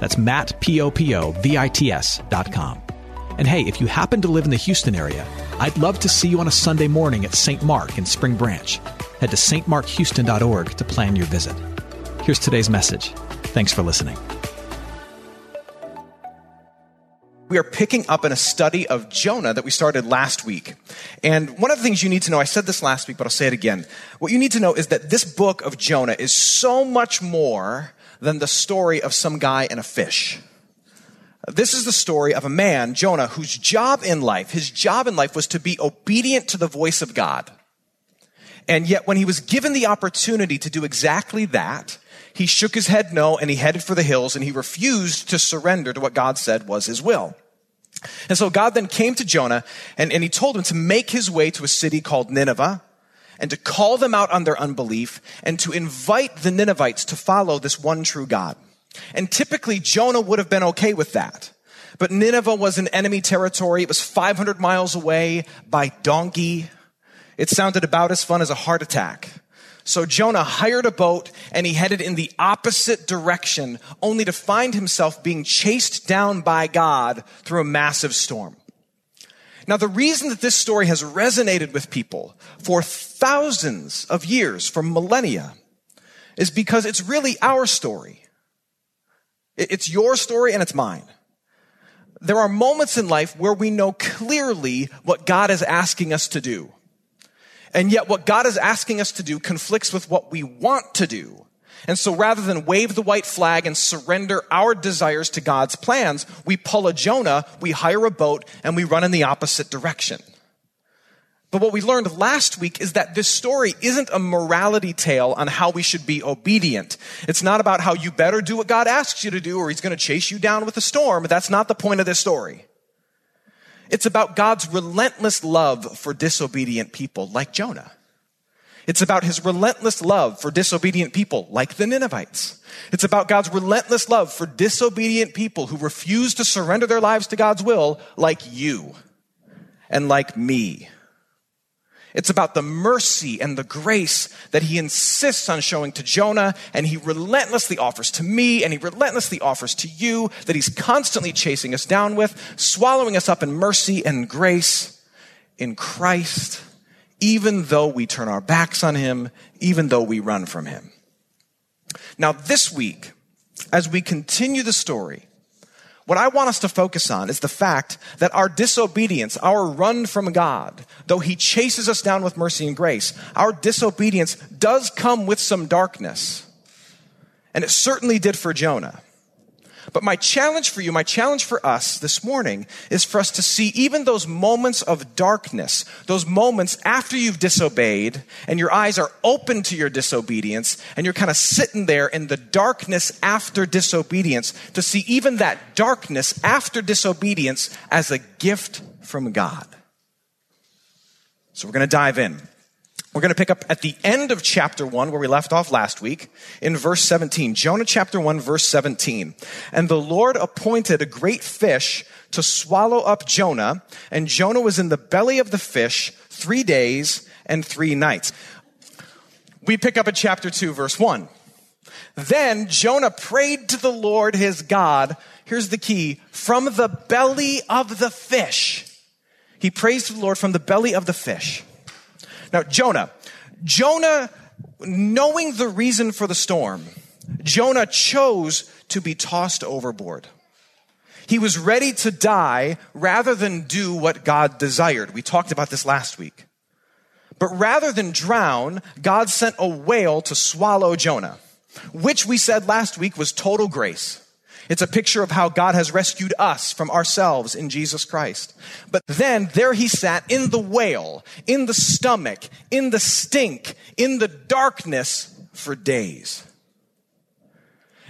That's Matt, P-O-P-O-V-I-T-S dot com. And hey, if you happen to live in the Houston area, I'd love to see you on a Sunday morning at St. Mark in Spring Branch. Head to stmarkhouston.org to plan your visit. Here's today's message. Thanks for listening. we are picking up in a study of Jonah that we started last week. And one of the things you need to know, I said this last week, but I'll say it again. What you need to know is that this book of Jonah is so much more than the story of some guy and a fish. This is the story of a man, Jonah, whose job in life, his job in life was to be obedient to the voice of God. And yet when he was given the opportunity to do exactly that, he shook his head no and he headed for the hills and he refused to surrender to what God said was his will. And so God then came to Jonah and, and he told him to make his way to a city called Nineveh and to call them out on their unbelief and to invite the Ninevites to follow this one true God. And typically Jonah would have been okay with that. But Nineveh was an enemy territory. It was 500 miles away by donkey. It sounded about as fun as a heart attack. So Jonah hired a boat and he headed in the opposite direction, only to find himself being chased down by God through a massive storm. Now, the reason that this story has resonated with people for thousands of years, for millennia, is because it's really our story. It's your story and it's mine. There are moments in life where we know clearly what God is asking us to do. And yet what God is asking us to do conflicts with what we want to do. And so rather than wave the white flag and surrender our desires to God's plans, we pull a Jonah, we hire a boat, and we run in the opposite direction. But what we learned last week is that this story isn't a morality tale on how we should be obedient. It's not about how you better do what God asks you to do or he's going to chase you down with a storm. That's not the point of this story. It's about God's relentless love for disobedient people like Jonah. It's about his relentless love for disobedient people like the Ninevites. It's about God's relentless love for disobedient people who refuse to surrender their lives to God's will like you and like me it's about the mercy and the grace that he insists on showing to Jonah, and he relentlessly offers to me, and he relentlessly offers to you, that he's constantly chasing us down with, swallowing us up in mercy and grace in Christ, even though we turn our backs on him, even though we run from him. Now, this week, as we continue the story, what I want us to focus on is the fact that our disobedience, our run from God, though He chases us down with mercy and grace, our disobedience does come with some darkness. And it certainly did for Jonah. But my challenge for you, my challenge for us this morning is for us to see even those moments of darkness, those moments after you've disobeyed and your eyes are open to your disobedience and you're kind of sitting there in the darkness after disobedience to see even that darkness after disobedience as a gift from God. So we're going to dive in. We're going to pick up at the end of chapter 1 where we left off last week in verse 17. Jonah chapter 1 verse 17. And the Lord appointed a great fish to swallow up Jonah, and Jonah was in the belly of the fish 3 days and 3 nights. We pick up at chapter 2 verse 1. Then Jonah prayed to the Lord his God. Here's the key. From the belly of the fish. He prays to the Lord from the belly of the fish. Now, Jonah, Jonah, knowing the reason for the storm, Jonah chose to be tossed overboard. He was ready to die rather than do what God desired. We talked about this last week. But rather than drown, God sent a whale to swallow Jonah, which we said last week was total grace. It's a picture of how God has rescued us from ourselves in Jesus Christ. But then there he sat in the whale, in the stomach, in the stink, in the darkness for days.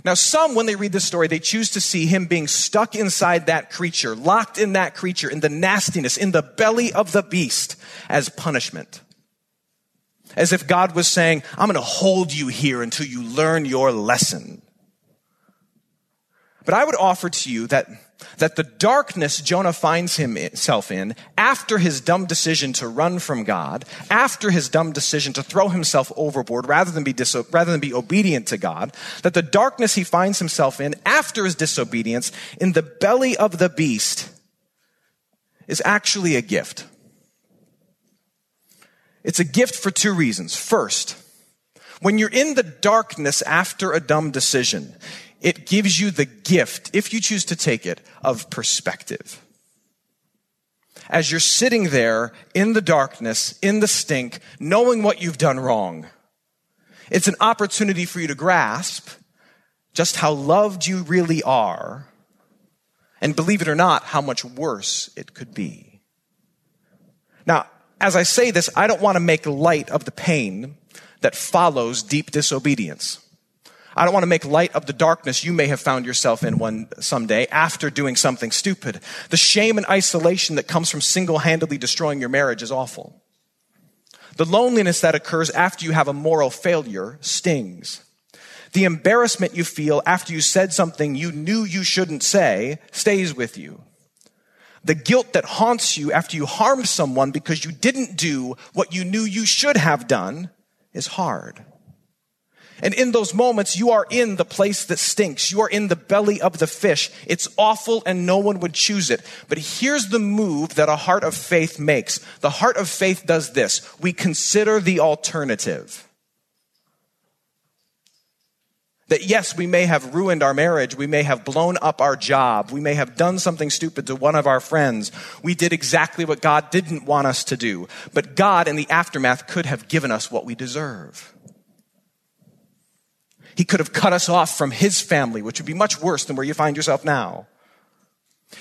Now, some, when they read this story, they choose to see him being stuck inside that creature, locked in that creature, in the nastiness, in the belly of the beast as punishment. As if God was saying, I'm going to hold you here until you learn your lesson. But I would offer to you that, that the darkness Jonah finds himself in after his dumb decision to run from God, after his dumb decision to throw himself overboard rather than be, diso- rather than be obedient to God, that the darkness he finds himself in after his disobedience in the belly of the beast is actually a gift. It's a gift for two reasons. First, when you're in the darkness after a dumb decision, it gives you the gift, if you choose to take it, of perspective. As you're sitting there in the darkness, in the stink, knowing what you've done wrong, it's an opportunity for you to grasp just how loved you really are, and believe it or not, how much worse it could be. Now, as I say this, I don't want to make light of the pain that follows deep disobedience. I don't want to make light of the darkness you may have found yourself in one someday after doing something stupid. The shame and isolation that comes from single-handedly destroying your marriage is awful. The loneliness that occurs after you have a moral failure stings. The embarrassment you feel after you said something you knew you shouldn't say stays with you. The guilt that haunts you after you harmed someone because you didn't do what you knew you should have done is hard. And in those moments, you are in the place that stinks. You are in the belly of the fish. It's awful and no one would choose it. But here's the move that a heart of faith makes. The heart of faith does this. We consider the alternative. That yes, we may have ruined our marriage. We may have blown up our job. We may have done something stupid to one of our friends. We did exactly what God didn't want us to do. But God in the aftermath could have given us what we deserve. He could have cut us off from his family, which would be much worse than where you find yourself now.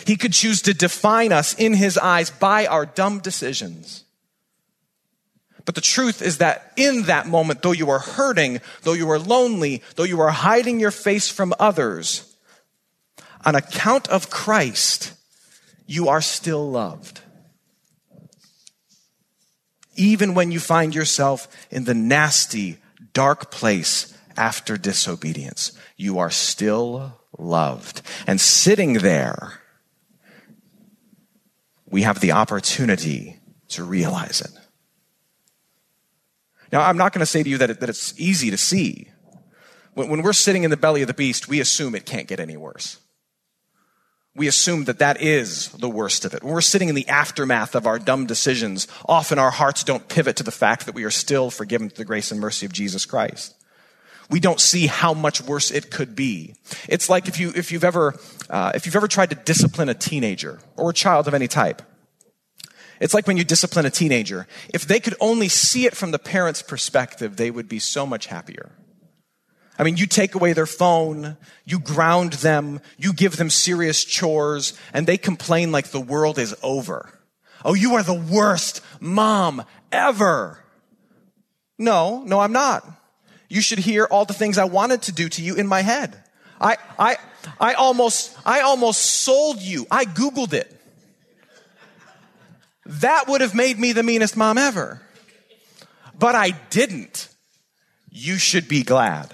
He could choose to define us in his eyes by our dumb decisions. But the truth is that in that moment, though you are hurting, though you are lonely, though you are hiding your face from others, on account of Christ, you are still loved. Even when you find yourself in the nasty, dark place after disobedience. You are still loved. And sitting there, we have the opportunity to realize it. Now, I'm not going to say to you that, it, that it's easy to see. When, when we're sitting in the belly of the beast, we assume it can't get any worse. We assume that that is the worst of it. When we're sitting in the aftermath of our dumb decisions, often our hearts don't pivot to the fact that we are still forgiven through the grace and mercy of Jesus Christ we don't see how much worse it could be. It's like if you if you've ever uh, if you've ever tried to discipline a teenager or a child of any type. It's like when you discipline a teenager. If they could only see it from the parent's perspective, they would be so much happier. I mean, you take away their phone, you ground them, you give them serious chores, and they complain like the world is over. Oh, you are the worst mom ever. No, no, I'm not. You should hear all the things I wanted to do to you in my head. I, I, I almost, I almost sold you. I Googled it. That would have made me the meanest mom ever. But I didn't. You should be glad.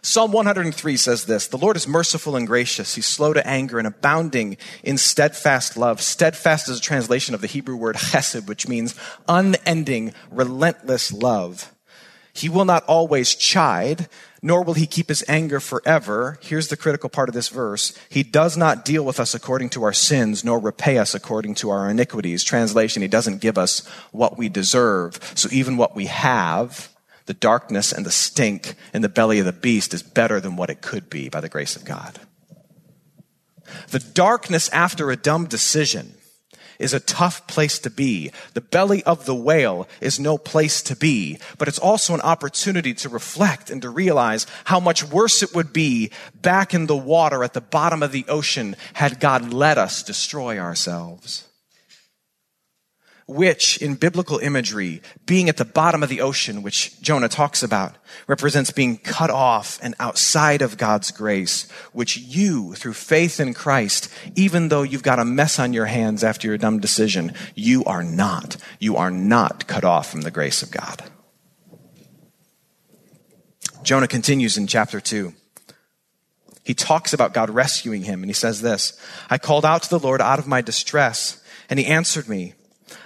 Psalm 103 says this The Lord is merciful and gracious. He's slow to anger and abounding in steadfast love. Steadfast is a translation of the Hebrew word chesed, which means unending, relentless love. He will not always chide, nor will he keep his anger forever. Here's the critical part of this verse. He does not deal with us according to our sins, nor repay us according to our iniquities. Translation, he doesn't give us what we deserve. So even what we have, the darkness and the stink in the belly of the beast is better than what it could be by the grace of God. The darkness after a dumb decision is a tough place to be. The belly of the whale is no place to be, but it's also an opportunity to reflect and to realize how much worse it would be back in the water at the bottom of the ocean had God let us destroy ourselves. Which in biblical imagery, being at the bottom of the ocean, which Jonah talks about, represents being cut off and outside of God's grace, which you, through faith in Christ, even though you've got a mess on your hands after your dumb decision, you are not. You are not cut off from the grace of God. Jonah continues in chapter 2. He talks about God rescuing him, and he says this I called out to the Lord out of my distress, and he answered me.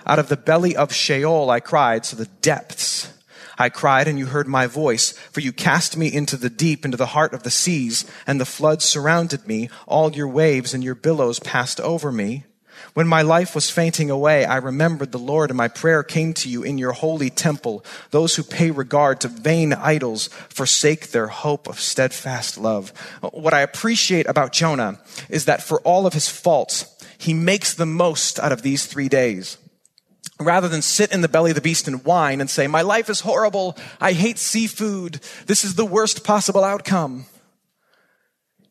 Out of the belly of Sheol I cried, so the depths. I cried and you heard my voice, for you cast me into the deep, into the heart of the seas, and the floods surrounded me. All your waves and your billows passed over me. When my life was fainting away, I remembered the Lord, and my prayer came to you in your holy temple. Those who pay regard to vain idols forsake their hope of steadfast love. What I appreciate about Jonah is that for all of his faults, he makes the most out of these three days rather than sit in the belly of the beast and whine and say, My life is horrible. I hate seafood. This is the worst possible outcome.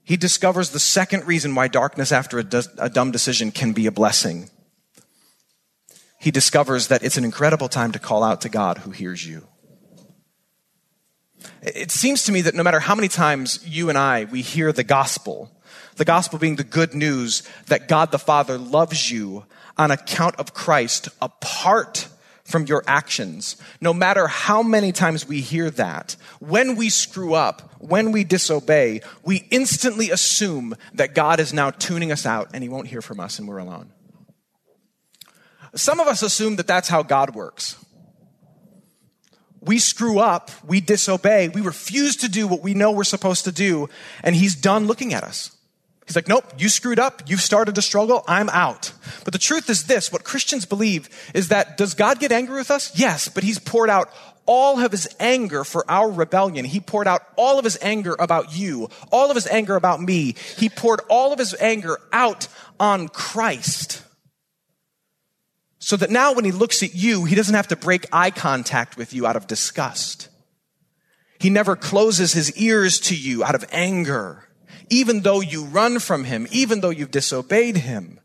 He discovers the second reason why darkness after a, a dumb decision can be a blessing. He discovers that it's an incredible time to call out to God who hears you. It seems to me that no matter how many times you and I, we hear the gospel, the gospel being the good news that God the Father loves you on account of Christ apart from your actions. No matter how many times we hear that, when we screw up, when we disobey, we instantly assume that God is now tuning us out and he won't hear from us and we're alone. Some of us assume that that's how God works. We screw up, we disobey, we refuse to do what we know we're supposed to do, and he's done looking at us. He's like, nope, you screwed up. You've started to struggle. I'm out. But the truth is this what Christians believe is that does God get angry with us? Yes, but He's poured out all of His anger for our rebellion. He poured out all of His anger about you, all of His anger about me. He poured all of His anger out on Christ. So that now when He looks at you, He doesn't have to break eye contact with you out of disgust. He never closes His ears to you out of anger even though you run from him, even though you've disobeyed him.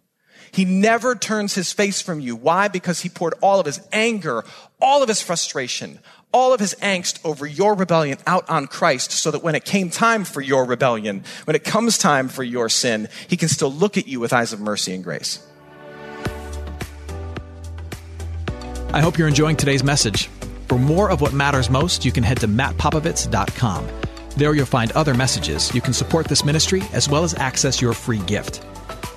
He never turns his face from you. Why? Because he poured all of his anger, all of his frustration, all of his angst over your rebellion out on Christ so that when it came time for your rebellion, when it comes time for your sin, he can still look at you with eyes of mercy and grace. I hope you're enjoying today's message. For more of what matters most, you can head to mattpopovits.com. There you'll find other messages. You can support this ministry as well as access your free gift.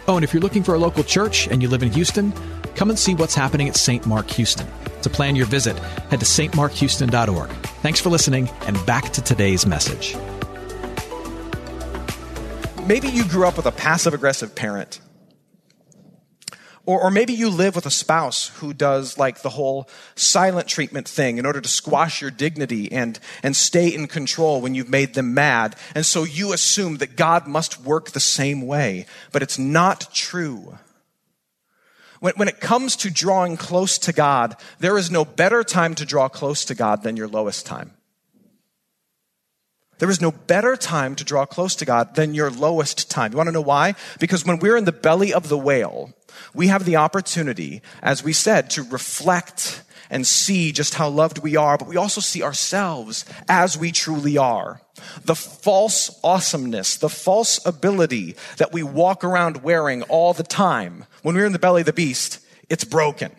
Oh, and if you're looking for a local church and you live in Houston, come and see what's happening at St. Mark Houston. To plan your visit, head to stmarkhouston.org. Thanks for listening, and back to today's message. Maybe you grew up with a passive aggressive parent or, or maybe you live with a spouse who does like the whole silent treatment thing in order to squash your dignity and, and stay in control when you've made them mad. And so you assume that God must work the same way. But it's not true. When, when it comes to drawing close to God, there is no better time to draw close to God than your lowest time. There is no better time to draw close to God than your lowest time. You want to know why? Because when we're in the belly of the whale, we have the opportunity, as we said, to reflect and see just how loved we are, but we also see ourselves as we truly are. The false awesomeness, the false ability that we walk around wearing all the time when we're in the belly of the beast, it's broken.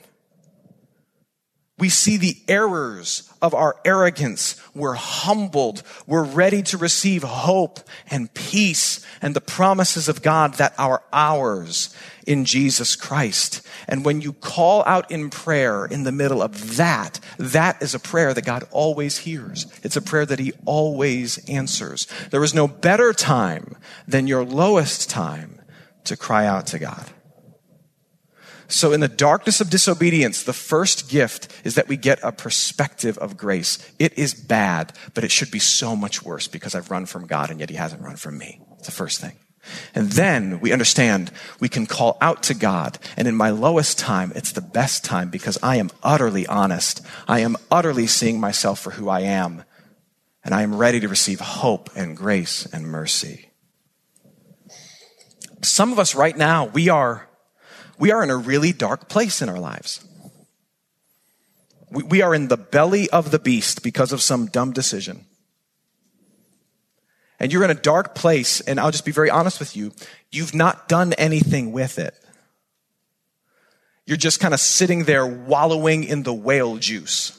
We see the errors of our arrogance. We're humbled. We're ready to receive hope and peace and the promises of God that are ours in Jesus Christ. And when you call out in prayer in the middle of that, that is a prayer that God always hears. It's a prayer that He always answers. There is no better time than your lowest time to cry out to God. So, in the darkness of disobedience, the first gift is that we get a perspective of grace. It is bad, but it should be so much worse because I've run from God and yet He hasn't run from me. It's the first thing. And then we understand we can call out to God. And in my lowest time, it's the best time because I am utterly honest. I am utterly seeing myself for who I am. And I am ready to receive hope and grace and mercy. Some of us right now, we are we are in a really dark place in our lives. We, we are in the belly of the beast because of some dumb decision. And you're in a dark place, and I'll just be very honest with you. You've not done anything with it. You're just kind of sitting there wallowing in the whale juice.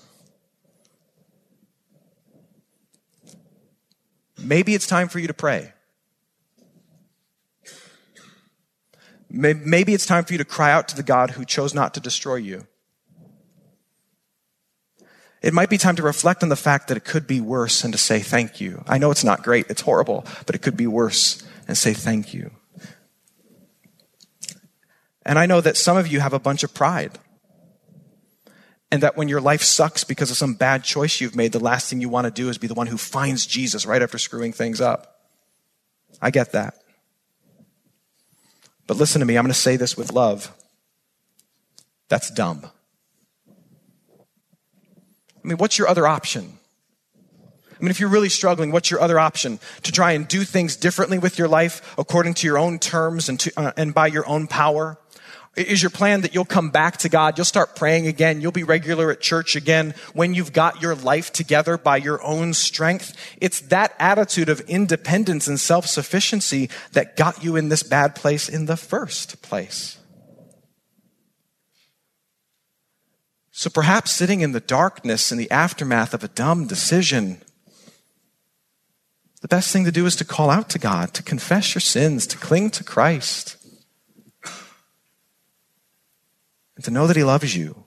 Maybe it's time for you to pray. Maybe it's time for you to cry out to the God who chose not to destroy you. It might be time to reflect on the fact that it could be worse and to say thank you. I know it's not great, it's horrible, but it could be worse and say thank you. And I know that some of you have a bunch of pride. And that when your life sucks because of some bad choice you've made, the last thing you want to do is be the one who finds Jesus right after screwing things up. I get that. But listen to me, I'm going to say this with love. That's dumb. I mean, what's your other option? I mean, if you're really struggling, what's your other option? To try and do things differently with your life according to your own terms and, to, uh, and by your own power? Is your plan that you'll come back to God? You'll start praying again. You'll be regular at church again when you've got your life together by your own strength. It's that attitude of independence and self-sufficiency that got you in this bad place in the first place. So perhaps sitting in the darkness in the aftermath of a dumb decision, the best thing to do is to call out to God, to confess your sins, to cling to Christ. And to know that He loves you.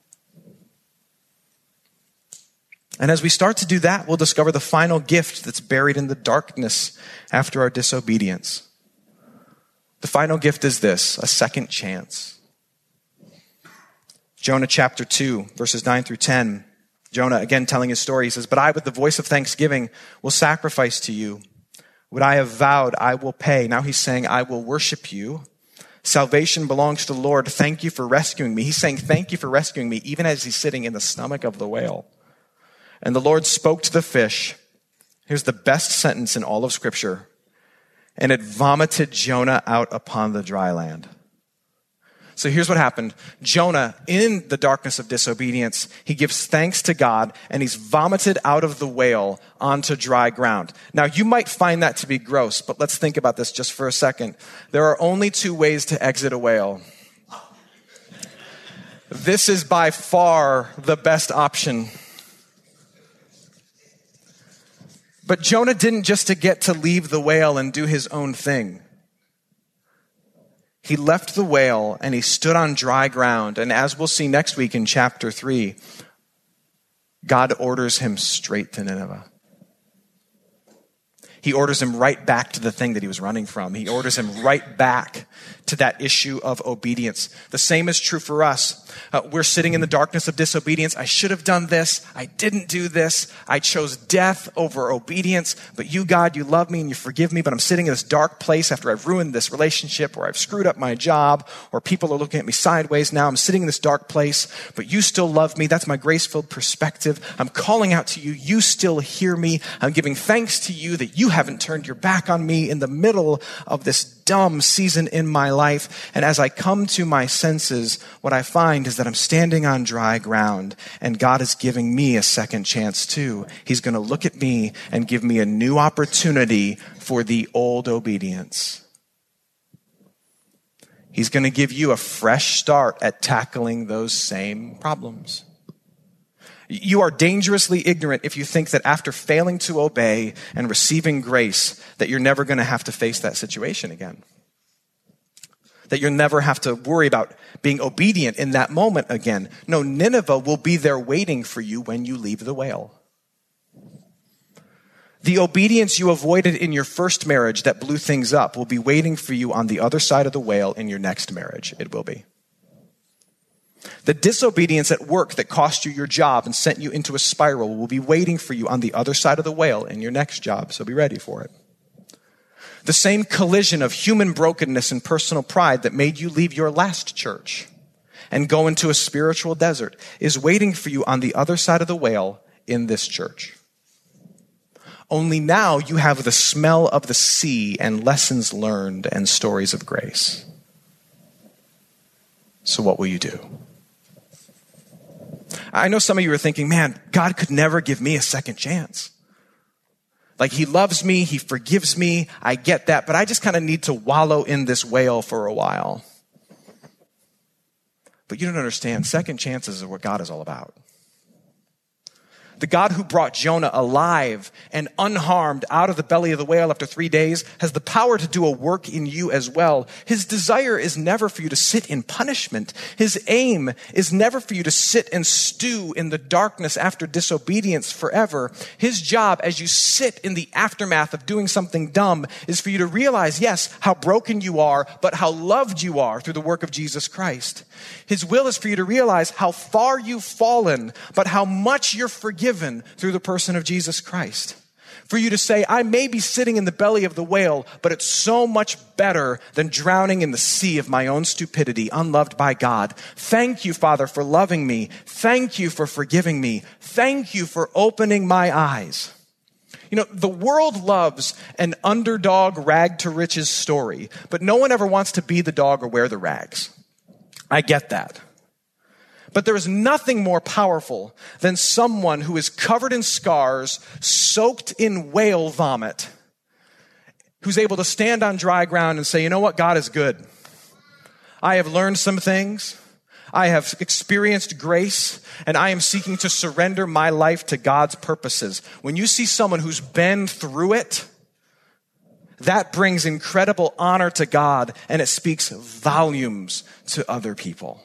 And as we start to do that, we'll discover the final gift that's buried in the darkness after our disobedience. The final gift is this a second chance. Jonah chapter 2, verses 9 through 10. Jonah, again telling his story, he says, But I, with the voice of thanksgiving, will sacrifice to you. What I have vowed, I will pay. Now he's saying, I will worship you. Salvation belongs to the Lord. Thank you for rescuing me. He's saying, Thank you for rescuing me, even as he's sitting in the stomach of the whale. And the Lord spoke to the fish. Here's the best sentence in all of Scripture. And it vomited Jonah out upon the dry land. So here's what happened. Jonah, in the darkness of disobedience, he gives thanks to God and he's vomited out of the whale onto dry ground. Now you might find that to be gross, but let's think about this just for a second. There are only two ways to exit a whale. This is by far the best option. But Jonah didn't just to get to leave the whale and do his own thing. He left the whale and he stood on dry ground. And as we'll see next week in chapter 3, God orders him straight to Nineveh. He orders him right back to the thing that he was running from. He orders him right back to that issue of obedience. The same is true for us. Uh, we're sitting in the darkness of disobedience. I should have done this. I didn't do this. I chose death over obedience. But you, God, you love me and you forgive me. But I'm sitting in this dark place after I've ruined this relationship or I've screwed up my job or people are looking at me sideways. Now I'm sitting in this dark place, but you still love me. That's my grace filled perspective. I'm calling out to you. You still hear me. I'm giving thanks to you that you haven't turned your back on me in the middle of this dumb season in my life. And as I come to my senses, what I find is that I'm standing on dry ground and God is giving me a second chance too. He's going to look at me and give me a new opportunity for the old obedience. He's going to give you a fresh start at tackling those same problems. You are dangerously ignorant if you think that after failing to obey and receiving grace, that you're never going to have to face that situation again. That you'll never have to worry about being obedient in that moment again. No, Nineveh will be there waiting for you when you leave the whale. The obedience you avoided in your first marriage that blew things up will be waiting for you on the other side of the whale in your next marriage. It will be. The disobedience at work that cost you your job and sent you into a spiral will be waiting for you on the other side of the whale in your next job, so be ready for it. The same collision of human brokenness and personal pride that made you leave your last church and go into a spiritual desert is waiting for you on the other side of the whale in this church. Only now you have the smell of the sea and lessons learned and stories of grace. So, what will you do? I know some of you are thinking, man, God could never give me a second chance. Like he loves me, he forgives me, I get that, but I just kind of need to wallow in this whale for a while. But you don't understand, second chances are what God is all about. The God who brought Jonah alive and unharmed out of the belly of the whale after three days has the power to do a work in you as well. His desire is never for you to sit in punishment. His aim is never for you to sit and stew in the darkness after disobedience forever. His job as you sit in the aftermath of doing something dumb is for you to realize, yes, how broken you are, but how loved you are through the work of Jesus Christ. His will is for you to realize how far you've fallen, but how much you're forgiven through the person of Jesus Christ. For you to say, I may be sitting in the belly of the whale, but it's so much better than drowning in the sea of my own stupidity, unloved by God. Thank you, Father, for loving me. Thank you for forgiving me. Thank you for opening my eyes. You know, the world loves an underdog rag to riches story, but no one ever wants to be the dog or wear the rags. I get that. But there is nothing more powerful than someone who is covered in scars, soaked in whale vomit, who's able to stand on dry ground and say, you know what? God is good. I have learned some things. I have experienced grace and I am seeking to surrender my life to God's purposes. When you see someone who's been through it, that brings incredible honor to God and it speaks volumes to other people.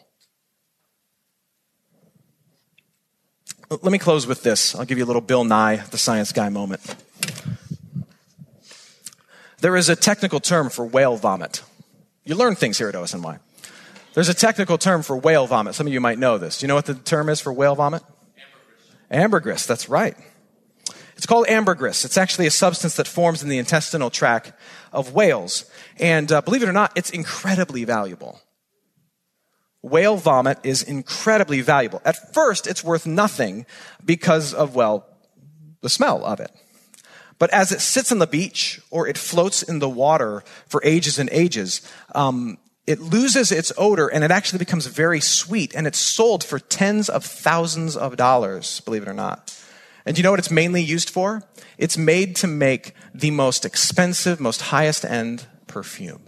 Let me close with this. I'll give you a little Bill Nye, the science guy moment. There is a technical term for whale vomit. You learn things here at OSNY. There's a technical term for whale vomit. Some of you might know this. Do you know what the term is for whale vomit? Ambergris. Ambergris, that's right. It's called ambergris. It's actually a substance that forms in the intestinal tract of whales. And uh, believe it or not, it's incredibly valuable. Whale vomit is incredibly valuable. At first, it's worth nothing because of, well, the smell of it. But as it sits on the beach or it floats in the water for ages and ages, um, it loses its odor and it actually becomes very sweet and it's sold for tens of thousands of dollars, believe it or not. And do you know what it's mainly used for? It's made to make the most expensive, most highest end perfume.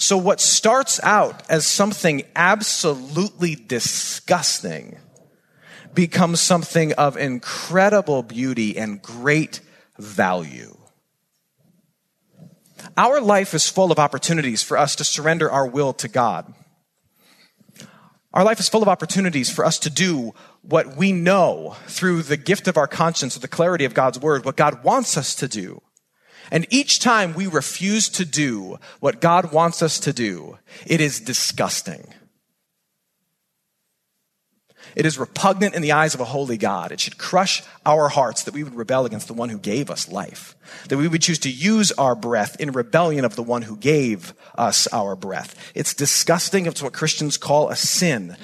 So what starts out as something absolutely disgusting becomes something of incredible beauty and great value. Our life is full of opportunities for us to surrender our will to God. Our life is full of opportunities for us to do what we know through the gift of our conscience or the clarity of God's word, what God wants us to do. And each time we refuse to do what God wants us to do, it is disgusting. It is repugnant in the eyes of a holy God. It should crush our hearts that we would rebel against the one who gave us life. That we would choose to use our breath in rebellion of the one who gave us our breath. It's disgusting. It's what Christians call a sin.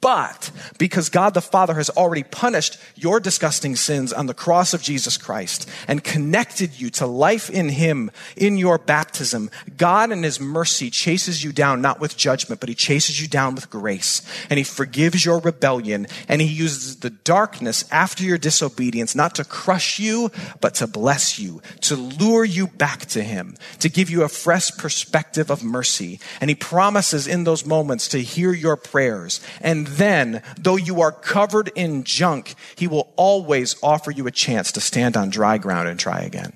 But because God the Father has already punished your disgusting sins on the cross of Jesus Christ and connected you to life in Him in your baptism, God in His mercy chases you down not with judgment, but He chases you down with grace. And He forgives your rebellion and He uses the darkness after your disobedience not to crush you, but to bless you, to lure you back to Him, to give you a fresh perspective of mercy. And He promises in those moments to hear your prayers and then, though you are covered in junk, he will always offer you a chance to stand on dry ground and try again.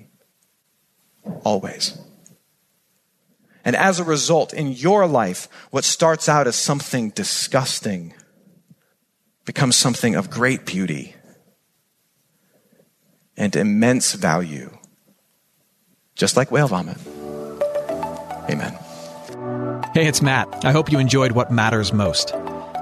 Always. And as a result, in your life, what starts out as something disgusting becomes something of great beauty and immense value, just like whale vomit. Amen. Hey, it's Matt. I hope you enjoyed what matters most.